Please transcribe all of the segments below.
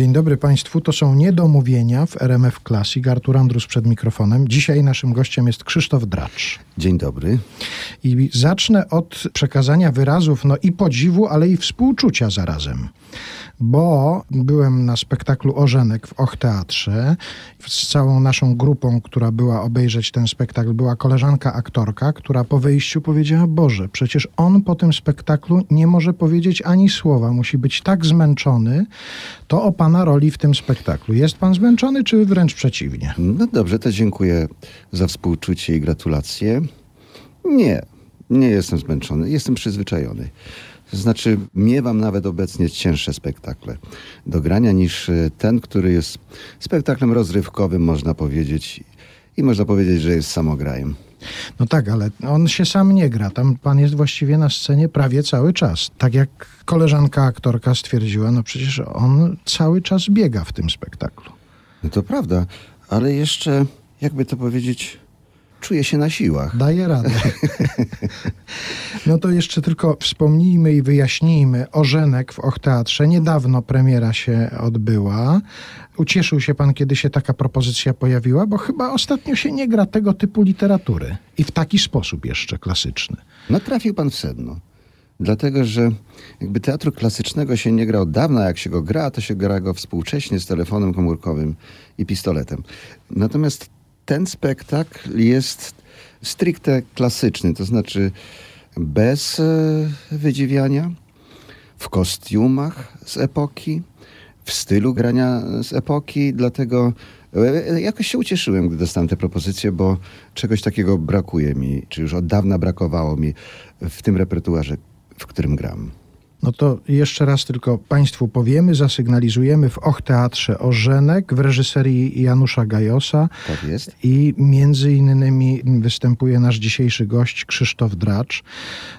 Dzień dobry Państwu, to są Niedomówienia w RMF Classic. Artur Andrus przed mikrofonem. Dzisiaj naszym gościem jest Krzysztof Dracz. Dzień dobry. I zacznę od przekazania wyrazów no i podziwu, ale i współczucia zarazem bo byłem na spektaklu Orzenek w Och Teatrze. Z całą naszą grupą, która była obejrzeć ten spektakl, była koleżanka aktorka, która po wyjściu powiedziała: Boże, przecież on po tym spektaklu nie może powiedzieć ani słowa, musi być tak zmęczony. To o pana roli w tym spektaklu. Jest pan zmęczony, czy wręcz przeciwnie? No dobrze, to dziękuję za współczucie i gratulacje. Nie, nie jestem zmęczony, jestem przyzwyczajony. To znaczy, miewam nawet obecnie cięższe spektakle do grania niż e, ten, który jest spektaklem rozrywkowym, można powiedzieć. I można powiedzieć, że jest samograjem. No tak, ale on się sam nie gra. Tam pan jest właściwie na scenie prawie cały czas. Tak jak koleżanka aktorka stwierdziła, no przecież on cały czas biega w tym spektaklu. No to prawda, ale jeszcze, jakby to powiedzieć, czuję się na siłach. Daje radę. No to jeszcze tylko wspomnijmy i wyjaśnijmy. Orzenek w Och Teatrze. Niedawno premiera się odbyła. Ucieszył się pan, kiedy się taka propozycja pojawiła, bo chyba ostatnio się nie gra tego typu literatury. I w taki sposób jeszcze klasyczny. No trafił pan w sedno. Dlatego, że jakby teatru klasycznego się nie gra od dawna, jak się go gra, to się gra go współcześnie z telefonem komórkowym i pistoletem. Natomiast ten spektakl jest stricte klasyczny, to znaczy bez e, wydziwiania, w kostiumach z epoki, w stylu grania z epoki, dlatego e, jakoś się ucieszyłem, gdy dostałem tę propozycję, bo czegoś takiego brakuje mi, czy już od dawna brakowało mi w tym repertuarze, w którym gram. No to jeszcze raz tylko Państwu powiemy, zasygnalizujemy w Och Teatrze Orzenek w reżyserii Janusza Gajosa. Tak jest. I między innymi występuje nasz dzisiejszy gość Krzysztof Dracz.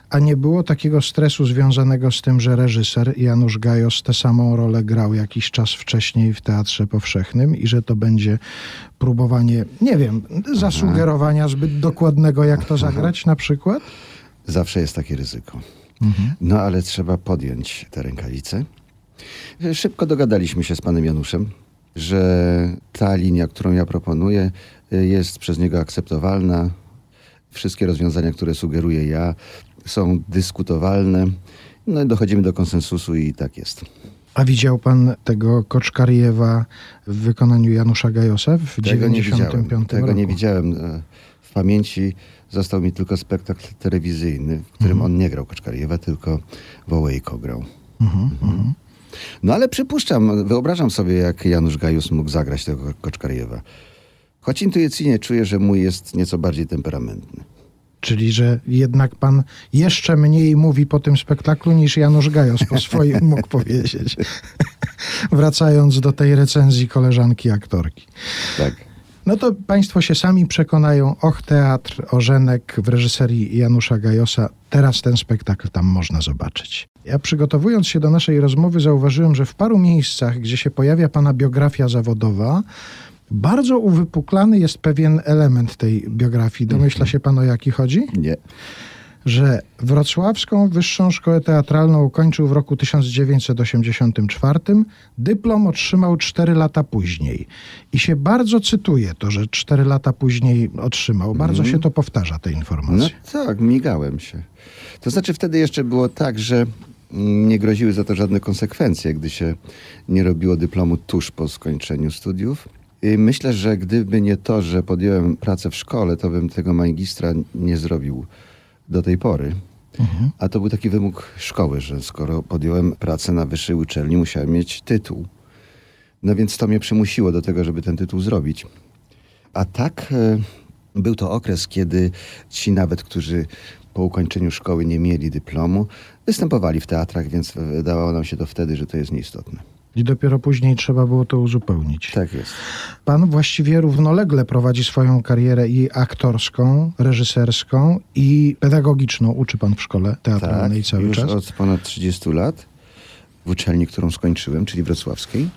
A nie było takiego stresu związanego z tym, że reżyser Janusz Gajos tę samą rolę grał jakiś czas wcześniej w Teatrze Powszechnym i że to będzie próbowanie, nie wiem, zasugerowania zbyt dokładnego, jak to zagrać na przykład? Zawsze jest takie ryzyko. No ale trzeba podjąć te rękawice. Szybko dogadaliśmy się z panem Januszem, że ta linia, którą ja proponuję, jest przez niego akceptowalna. Wszystkie rozwiązania, które sugeruję ja, są dyskutowalne. No i dochodzimy do konsensusu i tak jest. A widział pan tego Koczkariewa w wykonaniu Janusza Gajosa w Tego nie widziałem. 95 Tego roku? nie widziałem. E, W pamięci został mi tylko spektakl telewizyjny, w którym on nie grał Koczkariewa, tylko Wołejko grał. Mhm. No ale przypuszczam, wyobrażam sobie, jak Janusz Gajus mógł zagrać tego Koczkariewa. Choć intuicyjnie czuję, że mój jest nieco bardziej temperamentny. Czyli, że jednak pan jeszcze mniej mówi po tym spektaklu niż Janusz Gajos po swoim mógł powiedzieć. Wracając do tej recenzji koleżanki aktorki. Tak. No to państwo się sami przekonają. Och, teatr, Orzenek w reżyserii Janusza Gajosa. Teraz ten spektakl tam można zobaczyć. Ja przygotowując się do naszej rozmowy zauważyłem, że w paru miejscach, gdzie się pojawia pana biografia zawodowa, bardzo uwypuklany jest pewien element tej biografii. Domyśla się pan o jaki chodzi? Nie. Że Wrocławską Wyższą Szkołę Teatralną ukończył w roku 1984. Dyplom otrzymał 4 lata później. I się bardzo cytuje to, że 4 lata później otrzymał. Bardzo się to powtarza, te No informacje. tak, migałem się. To znaczy wtedy jeszcze było tak, że mm, nie groziły za to żadne konsekwencje, gdy się nie robiło dyplomu tuż po skończeniu studiów. I myślę, że gdyby nie to, że podjąłem pracę w szkole, to bym tego magistra nie zrobił do tej pory. A to był taki wymóg szkoły, że skoro podjąłem pracę na wyższej uczelni, musiałem mieć tytuł. No więc to mnie przymusiło do tego, żeby ten tytuł zrobić. A tak e, był to okres, kiedy ci nawet, którzy po ukończeniu szkoły nie mieli dyplomu, występowali w teatrach, więc wydawało nam się to wtedy, że to jest nieistotne. I dopiero później trzeba było to uzupełnić. Tak jest. Pan właściwie równolegle prowadzi swoją karierę i aktorską, reżyserską, i pedagogiczną. Uczy pan w szkole teatralnej cały Tak, już czas. od ponad 30 lat w uczelni, którą skończyłem, czyli wrocławskiej.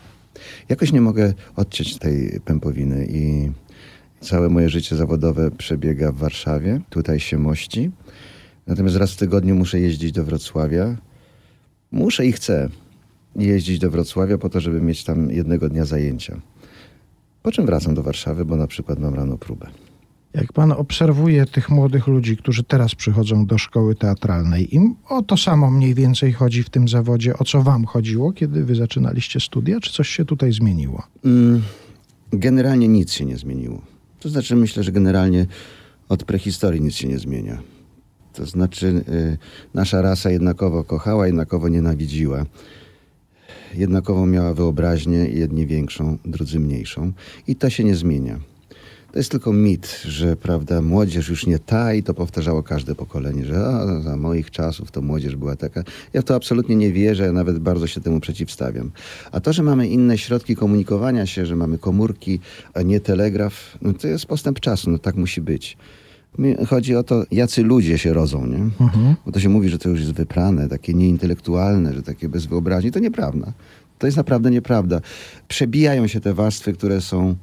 Jakoś nie mogę odciąć tej pępowiny i całe moje życie zawodowe przebiega w Warszawie. Tutaj się mości. Natomiast raz w tygodniu muszę jeździć do Wrocławia. Muszę i chcę. Jeździć do Wrocławia po to, żeby mieć tam jednego dnia zajęcia. Po czym wracam do Warszawy, bo na przykład mam rano próbę. Jak pan obserwuje tych młodych ludzi, którzy teraz przychodzą do szkoły teatralnej, im o to samo mniej więcej chodzi w tym zawodzie, o co wam chodziło, kiedy wy zaczynaliście studia, czy coś się tutaj zmieniło? Mm, generalnie nic się nie zmieniło. To znaczy, myślę, że generalnie od prehistorii nic się nie zmienia. To znaczy, y, nasza rasa jednakowo kochała, jednakowo nienawidziła. Jednakowo miała wyobraźnię, jedni większą, drudzy mniejszą. I to się nie zmienia. To jest tylko mit, że prawda, młodzież już nie ta i to powtarzało każde pokolenie, że a, za moich czasów to młodzież była taka. Ja w to absolutnie nie wierzę, nawet bardzo się temu przeciwstawiam. A to, że mamy inne środki komunikowania się, że mamy komórki, a nie telegraf, no to jest postęp czasu, no tak musi być. Chodzi o to, jacy ludzie się rodzą, nie? Mhm. Bo to się mówi, że to już jest wyprane, takie nieintelektualne, że takie bez wyobraźni. To nieprawda. To jest naprawdę nieprawda. Przebijają się te warstwy, które są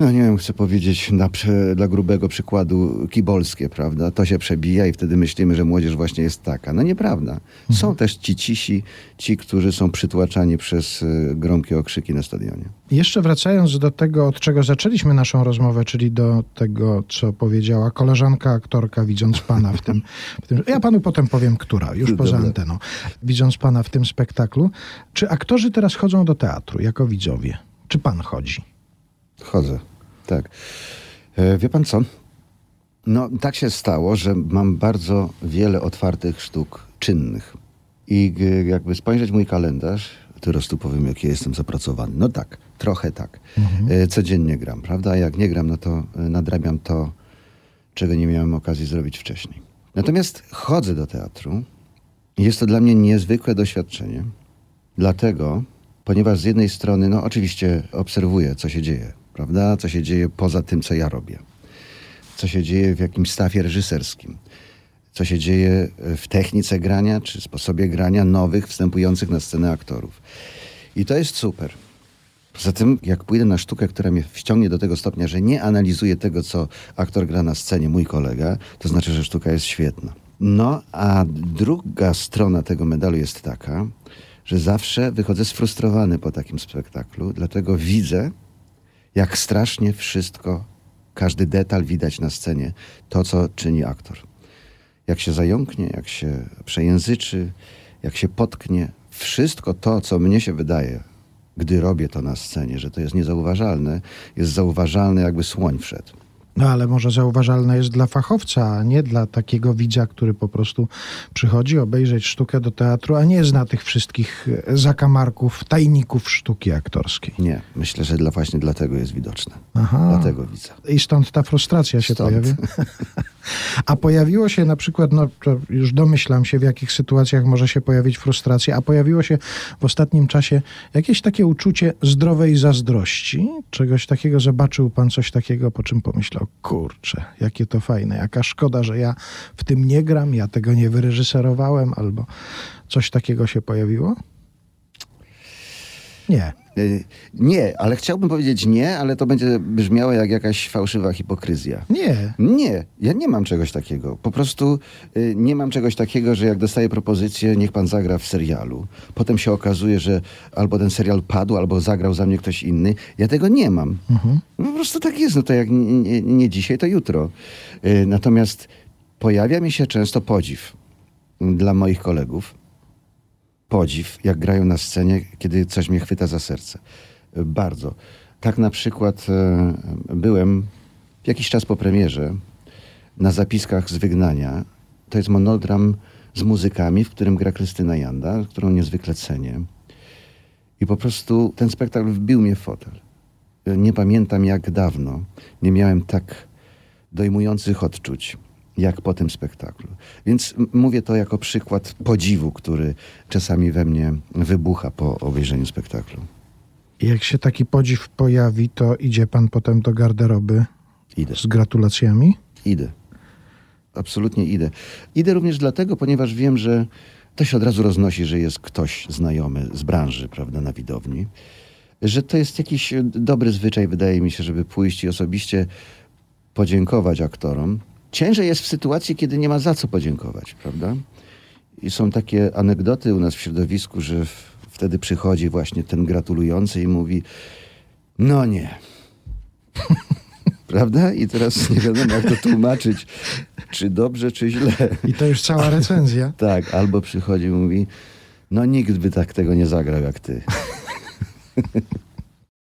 no nie wiem, chcę powiedzieć na, dla grubego przykładu kibolskie, prawda? To się przebija i wtedy myślimy, że młodzież właśnie jest taka. No nieprawda. Mhm. Są też ci cisi, ci, którzy są przytłaczani przez y, gromkie okrzyki na stadionie. Jeszcze wracając do tego, od czego zaczęliśmy naszą rozmowę, czyli do tego, co powiedziała koleżanka aktorka, widząc pana w tym, w tym ja panu potem powiem, która, już poza Dobra. anteną, widząc pana w tym spektaklu. Czy aktorzy teraz chodzą do teatru jako widzowie? Czy pan chodzi? Chodzę, tak. E, wie pan co? No, tak się stało, że mam bardzo wiele otwartych sztuk czynnych. I jakby spojrzeć mój kalendarz, teraz tu powiem, jaki jestem zapracowany. No tak, trochę tak. Mhm. E, codziennie gram, prawda? A jak nie gram, no to e, nadrabiam to, czego nie miałem okazji zrobić wcześniej. Natomiast chodzę do teatru. Jest to dla mnie niezwykłe doświadczenie. Dlatego, ponieważ z jednej strony, no oczywiście obserwuję, co się dzieje prawda? Co się dzieje poza tym, co ja robię. Co się dzieje w jakimś stafie reżyserskim. Co się dzieje w technice grania, czy sposobie grania nowych, wstępujących na scenę aktorów. I to jest super. Poza tym, jak pójdę na sztukę, która mnie wciągnie do tego stopnia, że nie analizuję tego, co aktor gra na scenie, mój kolega, to znaczy, że sztuka jest świetna. No, a druga strona tego medalu jest taka, że zawsze wychodzę sfrustrowany po takim spektaklu, dlatego widzę, jak strasznie wszystko, każdy detal widać na scenie, to co czyni aktor. Jak się zająknie, jak się przejęzyczy, jak się potknie, wszystko to, co mnie się wydaje, gdy robię to na scenie, że to jest niezauważalne, jest zauważalne, jakby słoń wszedł. No ale może zauważalne jest dla fachowca, a nie dla takiego widza, który po prostu przychodzi obejrzeć sztukę do teatru, a nie zna tych wszystkich zakamarków, tajników sztuki aktorskiej. Nie, myślę, że dla, właśnie dlatego jest widoczne. Aha. Dlatego widzę. I stąd ta frustracja się stąd. pojawia. a pojawiło się na przykład, no już domyślam się w jakich sytuacjach może się pojawić frustracja, a pojawiło się w ostatnim czasie jakieś takie uczucie zdrowej zazdrości, czegoś takiego, zobaczył pan coś takiego, po czym pomyślał, kurczę, jakie to fajne, jaka szkoda, że ja w tym nie gram, ja tego nie wyreżyserowałem, albo coś takiego się pojawiło? Nie. Y, nie, ale chciałbym powiedzieć nie, ale to będzie brzmiało jak jakaś fałszywa hipokryzja. Nie. Nie, ja nie mam czegoś takiego. Po prostu y, nie mam czegoś takiego, że jak dostaję propozycję, niech pan zagra w serialu. Potem się okazuje, że albo ten serial padł, albo zagrał za mnie ktoś inny. Ja tego nie mam. Mhm. No, po prostu tak jest. No to jak nie, nie, dzisiaj, to jutro. Y, natomiast pojawia mi się często podziw dla moich kolegów podziw, jak grają na scenie, kiedy coś mnie chwyta za serce. Bardzo. Tak na przykład e, byłem jakiś czas po premierze na zapiskach z Wygnania. To jest monodram z muzykami, w którym gra Krystyna Janda, którą niezwykle cenię. I po prostu ten spektakl wbił mnie w fotel. Nie pamiętam jak dawno nie miałem tak dojmujących odczuć jak po tym spektaklu. Więc mówię to jako przykład podziwu, który czasami we mnie wybucha po obejrzeniu spektaklu. Jak się taki podziw pojawi, to idzie pan potem do garderoby idę. z gratulacjami? Idę. Absolutnie idę. Idę również dlatego, ponieważ wiem, że to się od razu roznosi, że jest ktoś znajomy z branży, prawda, na widowni. Że to jest jakiś dobry zwyczaj, wydaje mi się, żeby pójść i osobiście podziękować aktorom, Ciężej jest w sytuacji, kiedy nie ma za co podziękować, prawda? I są takie anegdoty u nas w środowisku, że wtedy przychodzi właśnie ten gratulujący i mówi: No nie. Prawda? I teraz nie wiadomo, jak to tłumaczyć, czy dobrze, czy źle. I to już cała recenzja. Tak, albo przychodzi i mówi: No nikt by tak tego nie zagrał jak ty.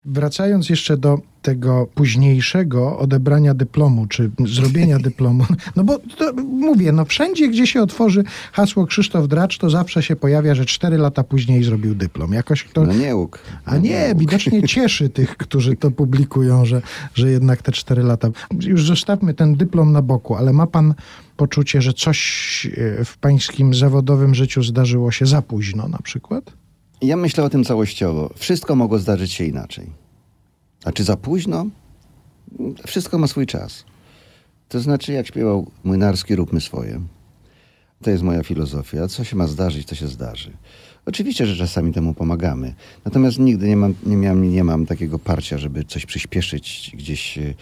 Wracając jeszcze do tego późniejszego odebrania dyplomu, czy zrobienia dyplomu, no bo to, mówię, no wszędzie, gdzie się otworzy hasło Krzysztof Dracz, to zawsze się pojawia, że cztery lata później zrobił dyplom. Jakoś kto... No nie łuk. A nie, łuk. widocznie cieszy tych, którzy to publikują, że, że jednak te cztery lata. Już zostawmy ten dyplom na boku, ale ma pan poczucie, że coś e, w pańskim zawodowym życiu zdarzyło się za późno na przykład? Ja myślę o tym całościowo. Wszystko mogło zdarzyć się inaczej. A czy za późno? Wszystko ma swój czas. To znaczy, jak śpiewał Młynarski, róbmy swoje. To jest moja filozofia. Co się ma zdarzyć, to się zdarzy. Oczywiście, że czasami temu pomagamy. Natomiast nigdy nie mam, nie miałem, nie mam takiego parcia, żeby coś przyspieszyć, gdzieś e,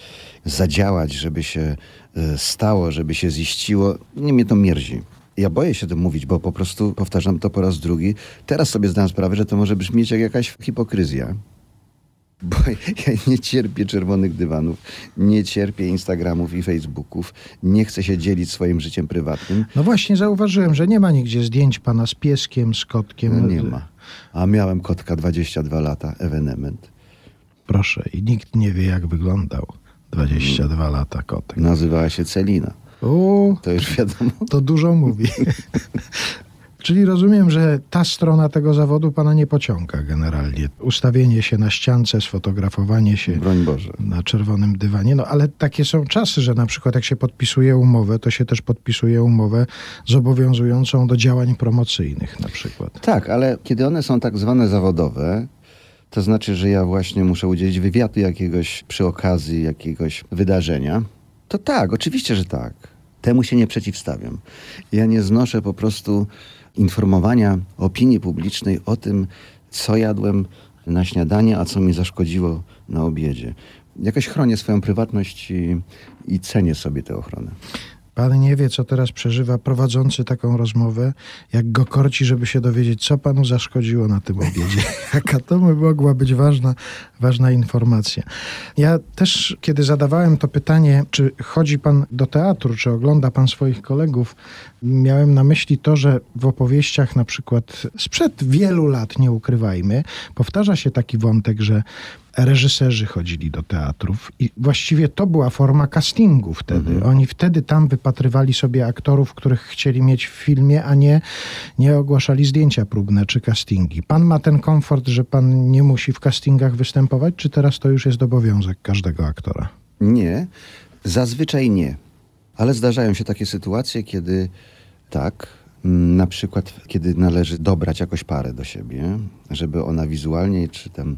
zadziałać, żeby się e, stało, żeby się ziściło. Nie mnie to mierzi. Ja boję się tym mówić, bo po prostu powtarzam to po raz drugi. Teraz sobie zdałem sprawę, że to może brzmieć jak jakaś hipokryzja. Bo ja nie cierpię czerwonych dywanów, nie cierpię Instagramów i Facebooków, nie chcę się dzielić swoim życiem prywatnym. No właśnie zauważyłem, że nie ma nigdzie zdjęć pana z pieskiem, z kotkiem. No nie ma. A miałem kotka 22 lata, ewenement. Proszę, i nikt nie wie, jak wyglądał. 22 lata kotek. Nazywała się Celina. O, To już wiadomo. to dużo mówi. Czyli rozumiem, że ta strona tego zawodu pana nie pociąga generalnie. Ustawienie się na ściance, sfotografowanie się na czerwonym dywanie. No ale takie są czasy, że na przykład jak się podpisuje umowę, to się też podpisuje umowę zobowiązującą do działań promocyjnych na przykład. Tak, ale kiedy one są tak zwane zawodowe, to znaczy, że ja właśnie muszę udzielić wywiadu jakiegoś przy okazji jakiegoś wydarzenia, to tak, oczywiście, że tak. Temu się nie przeciwstawiam. Ja nie znoszę po prostu informowania opinii publicznej o tym, co jadłem na śniadanie, a co mi zaszkodziło na obiedzie. Jakoś chronię swoją prywatność i, i cenię sobie tę ochronę. Pan nie wie, co teraz przeżywa prowadzący taką rozmowę, jak go korci, żeby się dowiedzieć, co panu zaszkodziło na tym obiedzie. Jaka to mogła być ważna, ważna informacja. Ja też, kiedy zadawałem to pytanie, czy chodzi pan do teatru, czy ogląda pan swoich kolegów, miałem na myśli to, że w opowieściach na przykład sprzed wielu lat, nie ukrywajmy, powtarza się taki wątek, że reżyserzy chodzili do teatrów i właściwie to była forma castingu wtedy. Oni wtedy tam wypatrywali sobie aktorów, których chcieli mieć w filmie, a nie, nie ogłaszali zdjęcia próbne czy castingi. Pan ma ten komfort, że pan nie musi w castingach występować, czy teraz to już jest obowiązek każdego aktora? Nie, zazwyczaj nie. Ale zdarzają się takie sytuacje, kiedy tak, na przykład kiedy należy dobrać jakoś parę do siebie, żeby ona wizualnie czy tam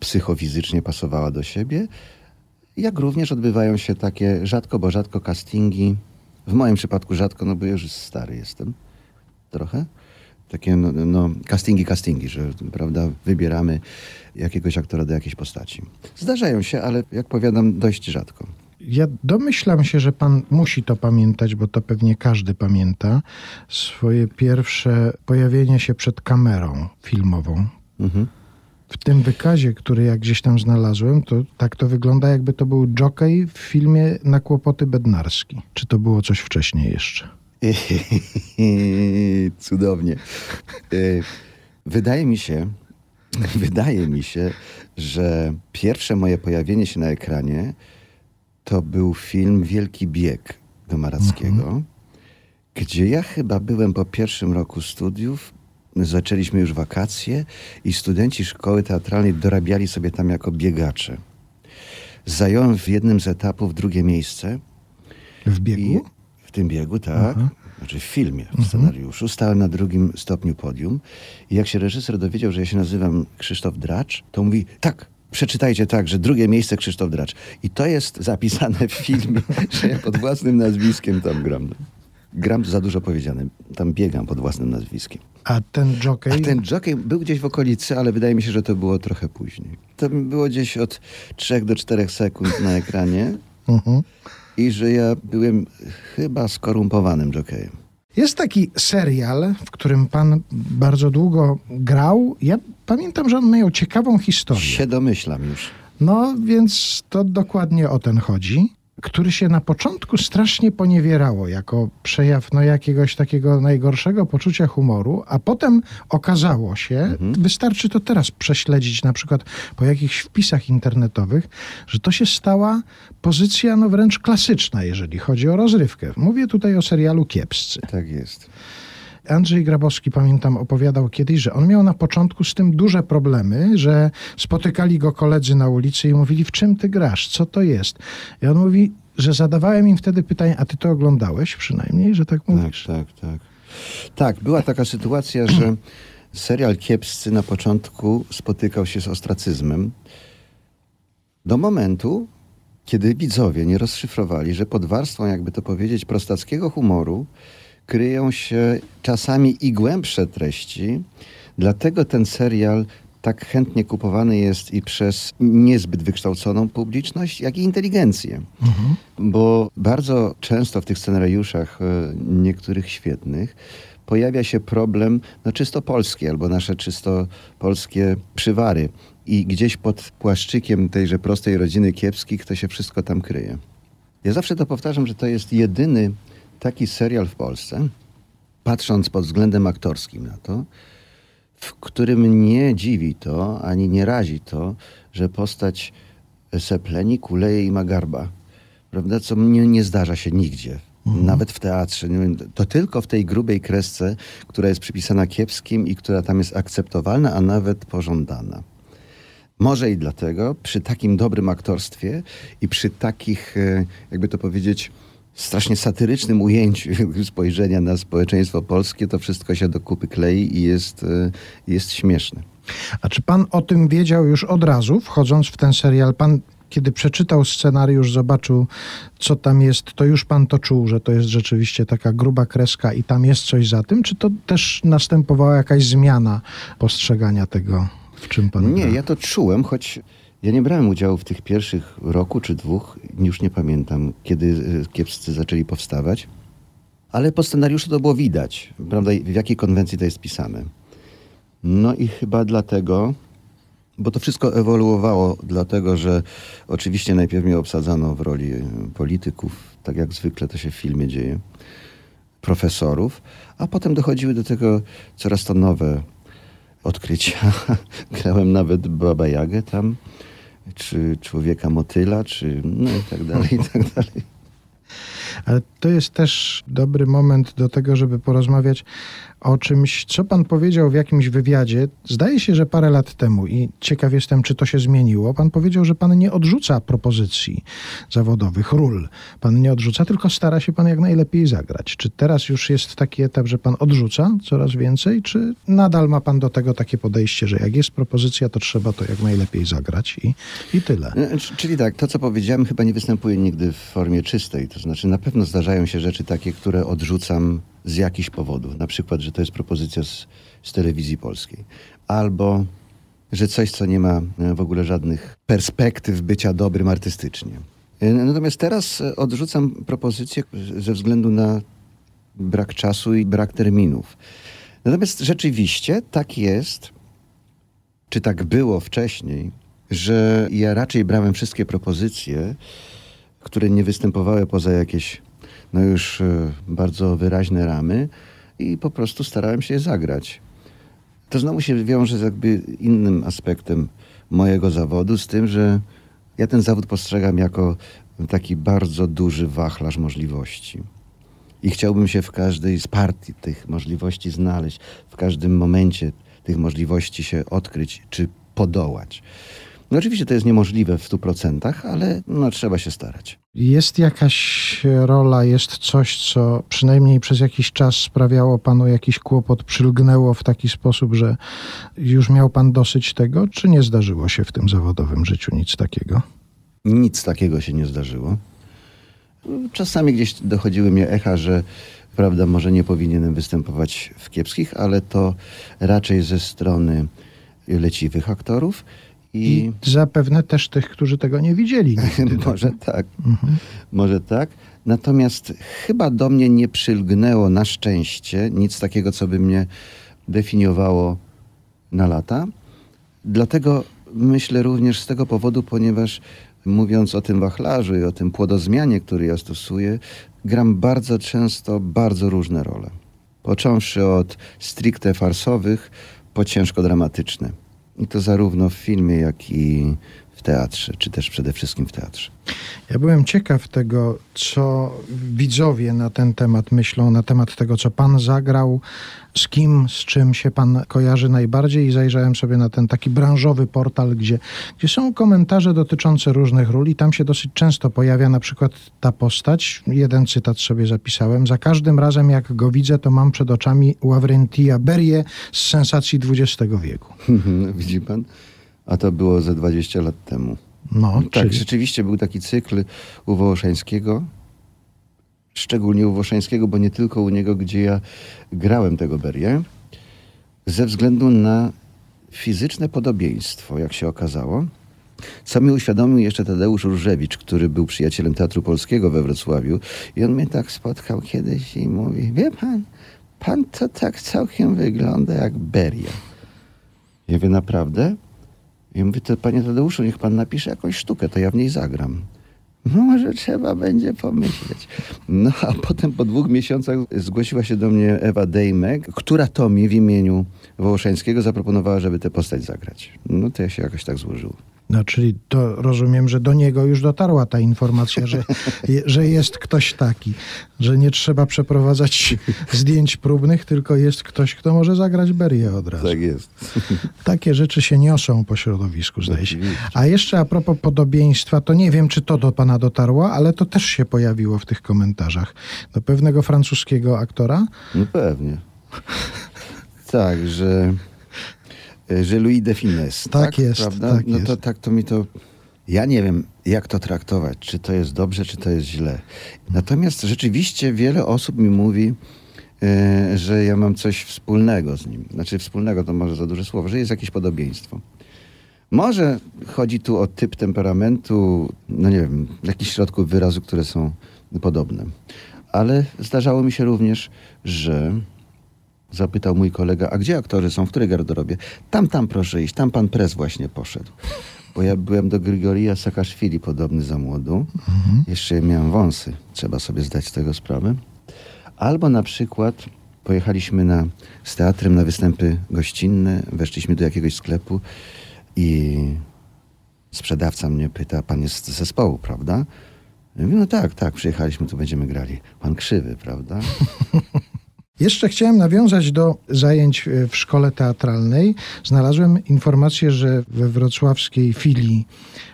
psychofizycznie pasowała do siebie, jak również odbywają się takie rzadko, bo rzadko castingi. W moim przypadku rzadko, no bo już stary jestem trochę. Takie no, no, castingi, castingi, że prawda, wybieramy jakiegoś aktora do jakiejś postaci. Zdarzają się, ale jak powiadam, dość rzadko. Ja domyślam się, że pan musi to pamiętać, bo to pewnie każdy pamięta. Swoje pierwsze pojawienie się przed kamerą filmową. Mhm. W tym wykazie, który ja gdzieś tam znalazłem, to tak to wygląda, jakby to był jockey w filmie Na kłopoty bednarski. Czy to było coś wcześniej jeszcze? Cudownie. Y, Wydaje mi się, wydaje mi się, że pierwsze moje pojawienie się na ekranie to był film Wielki Bieg do Marackiego, gdzie ja chyba byłem po pierwszym roku studiów. Zaczęliśmy już wakacje i studenci szkoły teatralnej dorabiali sobie tam jako biegacze. Zająłem w jednym z etapów drugie miejsce. W biegu? w tym biegu, tak. Znaczy w filmie, w scenariuszu. Stałem na drugim stopniu podium. I jak się reżyser dowiedział, że ja się nazywam Krzysztof Dracz, to mówi, tak, przeczytajcie tak, że drugie miejsce Krzysztof Dracz. I to jest zapisane w filmie, że ja pod własnym nazwiskiem tam gram. Gram za dużo powiedziane. Tam biegam pod własnym nazwiskiem. A ten jockey? A ten jockey był gdzieś w okolicy, ale wydaje mi się, że to było trochę później. To było gdzieś od 3 do 4 sekund na ekranie Mhm. i że ja byłem chyba skorumpowanym jockeyem. Jest taki serial, w którym pan bardzo długo grał. Ja pamiętam, że on miał ciekawą historię. Się domyślam już. No, więc to dokładnie o ten chodzi. Który się na początku strasznie poniewierało jako przejaw no, jakiegoś takiego najgorszego poczucia humoru, a potem okazało się, wystarczy to teraz prześledzić na przykład po jakichś wpisach internetowych, że to się stała pozycja no wręcz klasyczna, jeżeli chodzi o rozrywkę. Mówię tutaj o serialu Kiepscy. Tak jest. Andrzej Grabowski, pamiętam, opowiadał kiedyś, że on miał na początku z tym duże problemy, że spotykali go koledzy na ulicy i mówili, w czym ty grasz, co to jest? I on mówi, że zadawałem im wtedy pytanie, a ty to oglądałeś przynajmniej, że tak Tak, mówisz? tak, tak. Tak, była taka sytuacja, że serial Kiepscy na początku spotykał się z ostracyzmem. Do momentu, kiedy widzowie nie rozszyfrowali, że pod warstwą, jakby to powiedzieć, prostackiego humoru kryją się czasami i głębsze treści. Dlatego ten serial tak chętnie kupowany jest i przez niezbyt wykształconą publiczność, jak i inteligencję. Bo bardzo często w tych scenariuszach, e, niektórych świetnych, pojawia się problem no, czysto polski albo nasze czysto polskie przywary. I gdzieś pod płaszczykiem tejże prostej rodziny kiepskich to się wszystko tam kryje. Ja zawsze to powtarzam, że to jest jedyny taki serial w Polsce, patrząc pod względem aktorskim na to, w którym nie dziwi to, ani nie razi to, że postać Sepleni kuleje i ma garba. Prawda? Co nie, nie zdarza się nigdzie. Nawet w teatrze. To tylko w tej grubej kresce, która jest przypisana kiepskim i która tam jest akceptowalna, a nawet pożądana. Może i dlatego przy takim dobrym aktorstwie i przy takich, e, jakby to powiedzieć, strasznie satyrycznym ujęciu spojrzenia na społeczeństwo polskie, to wszystko się do kupy klei i jest, e, jest śmieszne. A czy pan o tym wiedział już od razu, wchodząc w ten serial? Pan, kiedy przeczytał scenariusz, zobaczył, co tam jest, to już pan to czuł, że to jest rzeczywiście taka gruba kreska i tam jest coś za tym? Czy to też następowała jakaś zmiana postrzegania tego, w czym pan Nie, gra? ja to czułem, choć ja nie brałem udziału w tych pierwszych roku czy dwóch, już nie pamiętam, kiedy e, kiepscy zaczęli powstawać. Ale po scenariuszu to było widać, prawda, w jakiej konwencji to jest pisane. No i chyba dlatego, bo to wszystko ewoluowało, dlatego że oczywiście najpierw mnie obsadzano w roli e, polityków, tak jak zwykle to się w filmie dzieje, profesorów, a potem dochodziły do tego coraz to nowe odkrycia. Grałem nawet Baba Jagę tam, czy Człowieka Motyla, czy no i tak dalej, i tak dalej. Ale to jest też dobry moment do tego, żeby porozmawiać o czymś, co pan powiedział w jakimś wywiadzie. Zdaje się, że parę lat temu i ciekaw jestem, czy to się zmieniło. Pan powiedział, że pan nie odrzuca propozycji zawodowych, ról. Pan nie odrzuca, tylko stara się pan jak najlepiej zagrać. Czy teraz już jest taki etap, że pan odrzuca coraz więcej, czy nadal ma pan do tego takie podejście, że jak jest propozycja, to trzeba to jak najlepiej zagrać i, i tyle? E, Czyli tak, to co powiedziałem chyba nie występuje nigdy w formie czystej. To znaczy na pewno zdarzają się rzeczy takie, które odrzucam z jakichś powodów. Na przykład, że to jest propozycja z, z telewizji polskiej. Albo, że coś, co nie ma e, w ogóle żadnych perspektyw bycia dobrym artystycznie. E, Natomiast teraz e, odrzucam propozycję ze względu na brak czasu i brak terminów. Natomiast rzeczywiście tak jest, czy tak było wcześniej, że ja raczej brałem wszystkie propozycje, które nie występowały poza jakieś no już e, bardzo wyraźne ramy i po prostu starałem się je zagrać. To znowu się wiąże z jakby innym aspektem mojego zawodu, z tym, że ja ten zawód postrzegam jako taki bardzo duży wachlarz możliwości. I chciałbym się w każdej z partii tych możliwości znaleźć, w każdym momencie tych możliwości się odkryć czy podołać. No oczywiście to jest niemożliwe w stu procentach, ale no, trzeba się starać. Jest jakaś rola, jest coś, co przynajmniej przez jakiś czas sprawiało panu jakiś kłopot, przylgnęło w taki sposób, że już miał pan dosyć tego, czy nie zdarzyło się w tym zawodowym życiu nic takiego? Nic takiego się nie zdarzyło. Czasami gdzieś dochodziły mnie echa, że prawda, może nie powinienem występować w kiepskich, ale to raczej ze strony leciwych aktorów. I, I zapewne też tych, którzy tego nie widzieli. nigdy. może tak, może tak. Natomiast chyba do mnie nie przylgnęło na szczęście nic takiego, co by mnie definiowało na lata. Dlatego myślę również z tego powodu, ponieważ mówiąc o tym wachlarzu i o tym płodozmianie, który ja stosuję, gram bardzo często bardzo różne role. Począwszy od stricte farsowych, po ciężko dramatyczne. I to zarówno w filmie, jak i w teatrze, czy też przede wszystkim w teatrze. Ja byłem ciekaw tego, co widzowie na ten temat myślą, na temat tego, co pan zagrał, z kim, z czym się pan kojarzy najbardziej i zajrzałem sobie na ten taki branżowy portal, gdzie, gdzie są komentarze dotyczące różnych ról i tam się dosyć często pojawia na przykład ta postać. Jeden cytat sobie zapisałem. Za każdym razem, jak go widzę, to mam przed oczami Ławrentia Berie z sensacji XX wieku. Widzi pan? A to było ze 20 lat temu. No, tak, czyli... rzeczywiście był taki cykl u Wołoszańskiego, szczególnie u Włoszańskiego, bo nie tylko u niego, gdzie ja grałem tego Berię, ze względu na fizyczne podobieństwo, jak się okazało, co mi uświadomił jeszcze Tadeusz Różewicz, który był przyjacielem Teatru Polskiego we Wrocławiu i on mnie tak spotkał kiedyś i mówi, wie pan, pan to tak całkiem wygląda jak Beria. Ja mówię, naprawdę? I mówię, to panie Tadeuszu, niech pan napisze jakąś sztukę, to ja w niej zagram. No może trzeba będzie pomyśleć. No a potem po dwóch miesiącach zgłosiła się do mnie Ewa Dejmek, która to mi w imieniu Wołoszańskiego zaproponowała, żeby tę postać zagrać. No to ja się jakoś tak złożyło. No, czyli to rozumiem, że do niego już dotarła ta informacja, że, że jest ktoś taki, że nie trzeba przeprowadzać zdjęć próbnych, tylko jest ktoś, kto może zagrać Berię od razu. Tak jest. Takie rzeczy się niosą po środowisku, zdaje się. A jeszcze a propos podobieństwa, to nie wiem, czy to do pana dotarło, ale to też się pojawiło w tych komentarzach. Do pewnego francuskiego aktora? No pewnie. tak, że że Louis de Finesse. Tak, tak jest. Prawda? Tak no jest. to tak to mi to. Ja nie wiem, jak to traktować, czy to jest dobrze, czy to jest źle. Natomiast rzeczywiście wiele osób mi mówi, e, że ja mam coś wspólnego z nim. Znaczy, wspólnego to może za duże słowo, że jest jakieś podobieństwo. Może chodzi tu o typ temperamentu, no nie wiem, jakichś środków wyrazu, które są podobne. Ale zdarzało mi się również, że Zapytał mój kolega, a gdzie aktorzy są, w której garderobie? Tam, tam proszę iść, tam pan pres właśnie poszedł. Bo ja byłem do Grigoria Sakaszwili podobny za młodu. Mhm. Jeszcze miałem wąsy, trzeba sobie zdać z tego sprawę. Albo na przykład pojechaliśmy na, z teatrem na występy gościnne, weszliśmy do jakiegoś sklepu i sprzedawca mnie pyta, pan jest z zespołu, prawda? Ja mówię, no tak, tak, przyjechaliśmy, tu będziemy grali. Pan krzywy, prawda? Jeszcze chciałem nawiązać do zajęć w szkole teatralnej. Znalazłem informację, że we wrocławskiej filii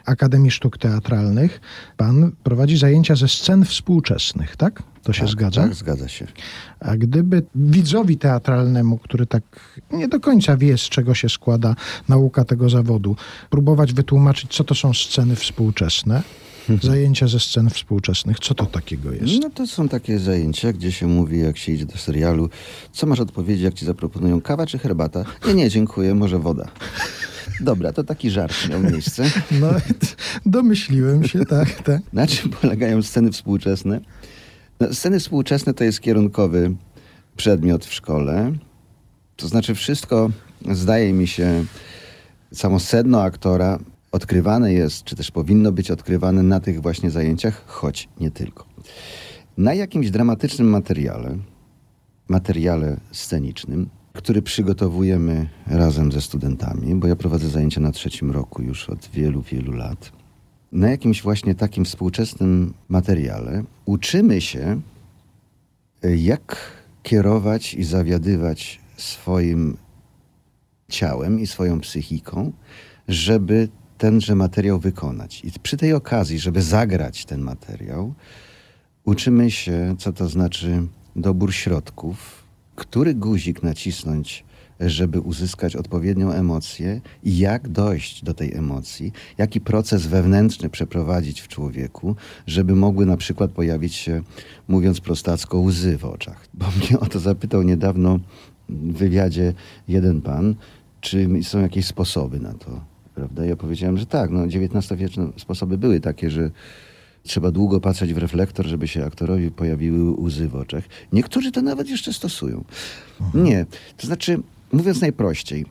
Akademii Sztuk Teatralnych pan prowadzi zajęcia ze scen współczesnych, tak? To się tak, zgadza? Tak, zgadza się. A gdyby widzowi teatralnemu, który tak nie do końca wie, z czego się składa nauka tego zawodu, próbować wytłumaczyć, co to są sceny współczesne, Zajęcia ze scen współczesnych. Co to takiego jest? No to są takie zajęcia, gdzie się mówi, jak się idzie do serialu, co masz odpowiedzieć, jak ci zaproponują kawa czy herbata? Nie, nie, dziękuję, może woda. Dobra, to taki żart miał miejsce. No, domyśliłem się, tak, tak. Na czym polegają sceny współczesne? No, sceny współczesne to jest kierunkowy przedmiot w szkole. To znaczy wszystko, zdaje mi się, samo sedno aktora odkrywane jest, czy też powinno być odkrywane na tych właśnie zajęciach, choć nie tylko. Na jakimś dramatycznym materiale, materiale scenicznym, który przygotowujemy razem ze studentami, bo ja prowadzę zajęcia na trzecim roku już od wielu, wielu lat. Na jakimś właśnie takim współczesnym materiale uczymy się, jak kierować i zawiadywać swoim ciałem i swoją psychiką, żeby tenże materiał wykonać. I przy tej okazji, żeby zagrać ten materiał, uczymy się, co to znaczy dobór środków, który guzik nacisnąć, żeby uzyskać odpowiednią emocję i jak dojść do tej emocji, jaki proces wewnętrzny przeprowadzić w człowieku, żeby mogły na przykład pojawić się, mówiąc prostacko, łzy w oczach. Bo mnie o to zapytał niedawno w wywiadzie jeden pan, czy są jakieś sposoby na to, Prawda? Ja powiedziałem, że tak, no XIX-wieczne sposoby były takie, że Trzeba długo patrzeć w reflektor, żeby się aktorowi pojawiły łzy w oczach. Niektórzy to nawet jeszcze stosują. Nie, to znaczy, mówiąc najprościej,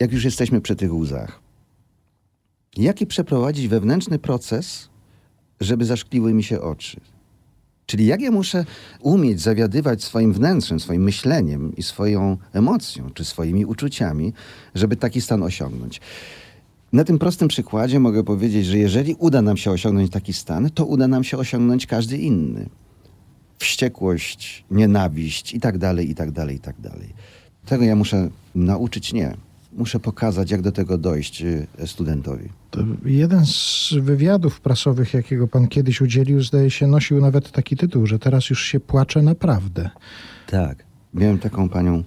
jak już jesteśmy przy tych łzach, jaki przeprowadzić wewnętrzny proces, żeby zaszkliły mi się oczy? Czyli jak ja muszę umieć zawiadywać swoim wnętrzem, swoim myśleniem i swoją emocją, czy swoimi uczuciami, żeby taki stan osiągnąć. Na tym prostym przykładzie mogę powiedzieć, że jeżeli uda nam się osiągnąć taki stan, to uda nam się osiągnąć każdy inny. Wściekłość, nienawiść i tak dalej, i tak dalej, i tak dalej. Tego ja muszę nauczyć nie. Muszę pokazać, jak do tego dojść y, studentowi. To jeden z wywiadów prasowych, jakiego pan kiedyś udzielił, zdaje się, nosił nawet taki tytuł, że teraz już się płacze naprawdę. Tak. Miałem taką panią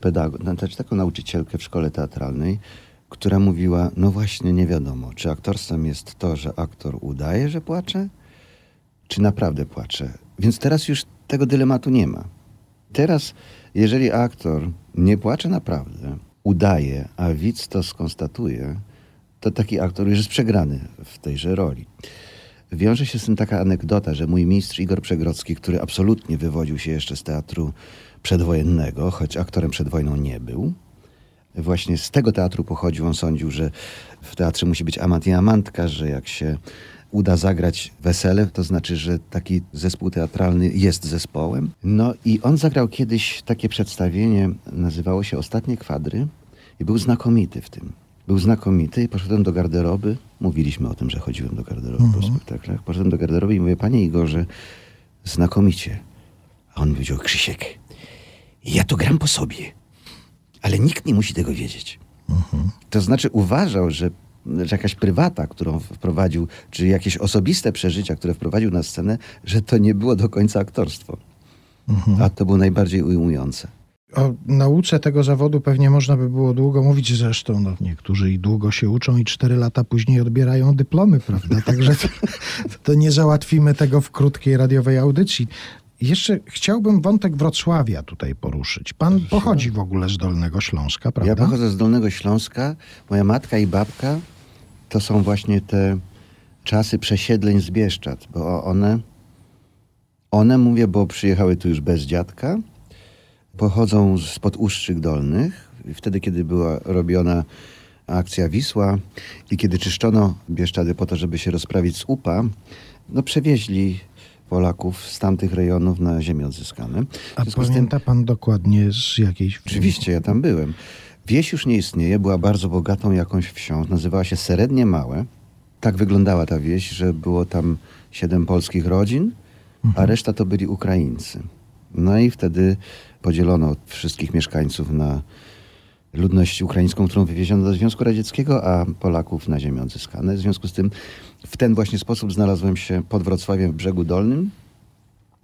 pedagog, znaczy taką nauczycielkę w szkole teatralnej, która mówiła, no właśnie nie wiadomo, czy aktorstwem jest to, że aktor udaje, że płacze, czy naprawdę płacze. Więc teraz już tego dylematu nie ma. Teraz, jeżeli aktor nie płacze naprawdę, udaje, a widz to skonstatuje, to taki aktor już jest przegrany w tejże roli. Wiąże się z tym taka anegdota, że mój mistrz Igor Przegrodzki, który absolutnie wywodził się jeszcze z teatru przedwojennego, choć aktorem przed wojną nie był, właśnie z tego teatru pochodził. On sądził, że w teatrze musi być amant i amantka, że jak się uda zagrać wesele, to znaczy, że taki zespół teatralny jest zespołem. No i on zagrał kiedyś takie przedstawienie, nazywało się Ostatnie Kwadry i był znakomity w tym. Był znakomity i poszedłem do garderoby. Mówiliśmy o tym, że chodziłem do garderoby po spektaklach. Poszedłem do garderoby i mówię, panie Igorze, znakomicie. A on powiedział, Krzysiek, ja to gram po sobie, ale nikt nie musi tego wiedzieć. To znaczy uważał, że, że jakaś prywata, którą wprowadził, czy jakieś osobiste przeżycia, które wprowadził na scenę, że to nie było do końca aktorstwo. A to było najbardziej ujmujące. O nauce tego zawodu pewnie można by było długo mówić, zresztą no, niektórzy i długo się uczą i cztery lata później odbierają dyplomy, prawda? Także to, to nie załatwimy tego w krótkiej radiowej audycji. Jeszcze chciałbym wątek Wrocławia tutaj poruszyć. Pan pochodzi w ogóle z Dolnego Śląska, prawda? Ja pochodzę z Dolnego Śląska. Moja matka i babka to są właśnie te czasy przesiedleń z Bieszczad, bo one, one mówię, bo przyjechały tu już bez dziadka, pochodzą spod Ustrzyk Dolnych. Wtedy, kiedy była robiona akcja Wisła i kiedy czyszczono Bieszczady po to, żeby się rozprawić z UPA, no przewieźli Polaków z tamtych rejonów na ziemię odzyskane. A pamięta pan dokładnie z jakiejś... Oczywiście, ja tam byłem. Wieś już nie istnieje, była bardzo bogatą jakąś wsią, nazywała się Serednie Małe. Tak wyglądała ta wieś, że było tam siedem polskich rodzin, a reszta to byli Ukraińcy. No i wtedy podzielono wszystkich mieszkańców na ludność ukraińską, którą wywieziono do Związku Radzieckiego, a Polaków na ziemię odzyskane. W związku z tym w ten właśnie sposób znalazłem się pod Wrocławiem w Brzegu Dolnym,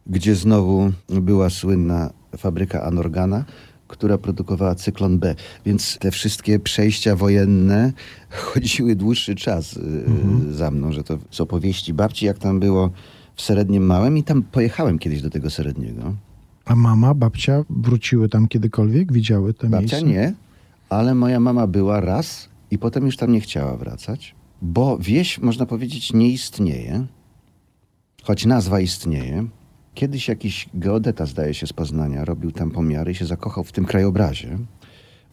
gdzie znowu była słynna fabryka Anorgana, która produkowała cyklon B. Więc te wszystkie przejścia wojenne chodziły dłuższy czas y, Mhm. za mną, że to z opowieści babci, jak tam było w Serednim Małym i tam pojechałem kiedyś do tego Seredniego. A mama, babcia wróciły tam kiedykolwiek? Widziały te Babcia miejsca? nie, ale moja mama była raz i potem już tam nie chciała wracać, bo wieś, można powiedzieć, nie istnieje, choć nazwa istnieje. Kiedyś jakiś geodeta, zdaje się, z Poznania, robił tam pomiary i się zakochał w tym krajobrazie.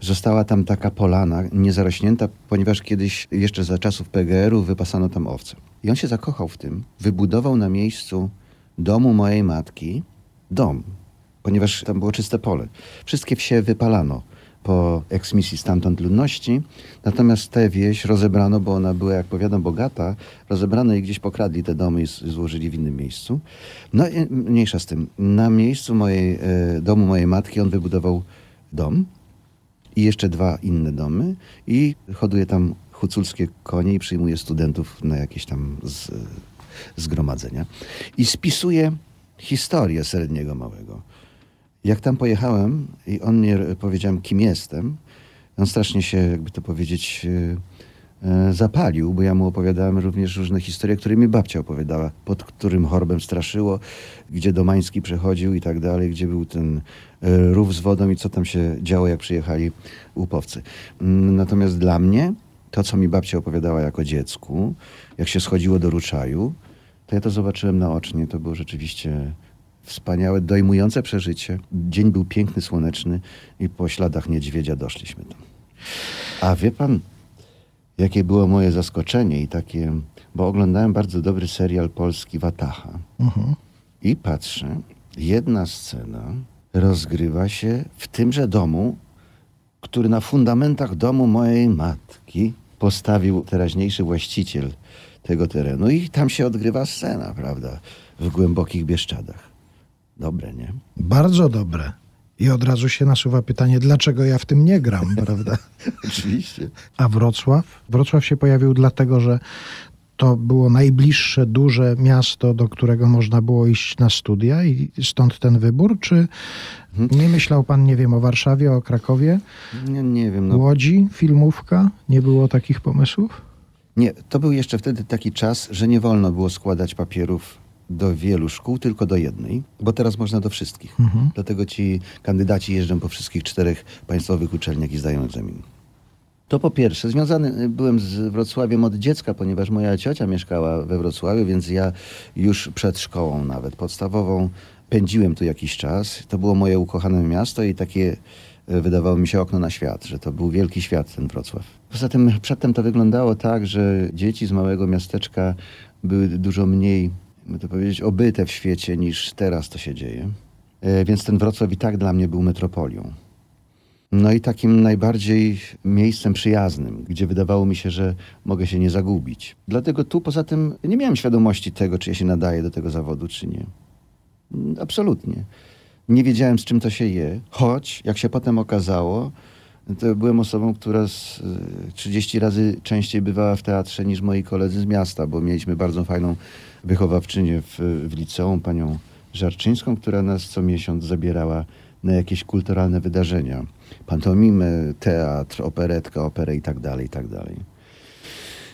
Została tam taka polana, niezarośnięta, ponieważ kiedyś, jeszcze za czasów PGR-u, wypasano tam owce. I on się zakochał w tym, wybudował na miejscu domu mojej matki dom, ponieważ tam było czyste pole. Wszystkie wsie wypalano po eksmisji stamtąd ludności, natomiast tę wieś rozebrano, bo ona była, jak powiadam, bogata, rozebrano i gdzieś pokradli te domy i złożyli w innym miejscu. No i mniejsza z tym. Na miejscu mojej, e, domu mojej matki on wybudował dom i jeszcze dwa inne domy i hoduje tam huculskie konie i przyjmuje studentów na jakieś tam z, zgromadzenia. I spisuje historię Seredniego Małego. Jak tam pojechałem i on mnie powiedziałem, kim jestem, on strasznie się, jakby to powiedzieć, e, e, zapalił, bo ja mu opowiadałem również różne historie, które mi babcia opowiadała, pod którym chorbem straszyło, gdzie Domański przechodził i tak dalej, gdzie był ten e, rów z wodą i co tam się działo, jak przyjechali łupowcy. Mm, Natomiast dla mnie, to co mi babcia opowiadała jako dziecku, jak się schodziło do Ruczaju, to ja to zobaczyłem naocznie. To było rzeczywiście wspaniałe, dojmujące przeżycie. Dzień był piękny, słoneczny i po śladach niedźwiedzia doszliśmy tam. A wie pan, jakie było moje zaskoczenie i takie, bo oglądałem bardzo dobry serial polski Wataha. Mhm. I patrzę, jedna scena rozgrywa się w tymże domu, który na fundamentach domu mojej matki postawił teraźniejszy właściciel tego terenu. I tam się odgrywa scena, prawda, w głębokich Bieszczadach. Dobre, nie? Bardzo dobre. I od razu się nasuwa pytanie, dlaczego ja w tym nie gram, prawda? Oczywiście. A Wrocław? Wrocław się pojawił dlatego, że to było najbliższe duże miasto, do którego można było iść na studia i stąd ten wybór? Czy nie myślał pan, nie wiem, o Warszawie, o Krakowie, Nie, nie wiem, no. Łodzi, filmówka? Nie było takich pomysłów? Nie, to był jeszcze wtedy taki czas, że nie wolno było składać papierów do wielu szkół, tylko do jednej, bo teraz można do wszystkich. Dlatego ci kandydaci jeżdżą po wszystkich czterech państwowych uczelniach i zdają egzamin. To po pierwsze, związany byłem z Wrocławiem od dziecka, ponieważ moja ciocia mieszkała we Wrocławiu, więc ja już przed szkołą nawet podstawową pędziłem tu jakiś czas. To było moje ukochane miasto i takie e, wydawało mi się okno na świat, że to był wielki świat ten Wrocław. Poza tym przedtem to wyglądało tak, że dzieci z małego miasteczka były dużo mniej, jakby to powiedzieć, obyte w świecie niż teraz to się dzieje. E, Więc ten Wrocław i tak dla mnie był metropolią. No i takim najbardziej miejscem przyjaznym, gdzie wydawało mi się, że mogę się nie zagubić. Dlatego tu poza tym nie miałem świadomości tego, czy ja się nadaję do tego zawodu, czy nie. Mm, Absolutnie. Nie wiedziałem, z czym to się je, choć, jak się potem okazało, to byłem osobą, która z y, 30 razy częściej bywała w teatrze niż moi koledzy z miasta, bo mieliśmy bardzo fajną wychowawczynię w, w liceum, panią Żarczyńską, która nas co miesiąc zabierała na jakieś kulturalne wydarzenia. Pantomimę, teatr, operetkę, operę i tak dalej, i tak dalej.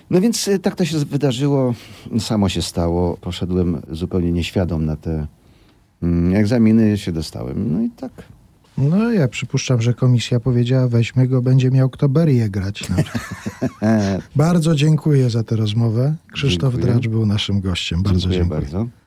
No więc y, tak to się wydarzyło, samo się stało. Poszedłem zupełnie nieświadom na te mm, egzaminy, się dostałem. No i tak. No ja przypuszczam, że komisja powiedziała, weźmy go, będzie miał kto Berię grać. Bardzo dziękuję za tę rozmowę. Krzysztof Dziękuję. Dracz był naszym gościem. Bardzo Dziękuję dziękuję. bardzo.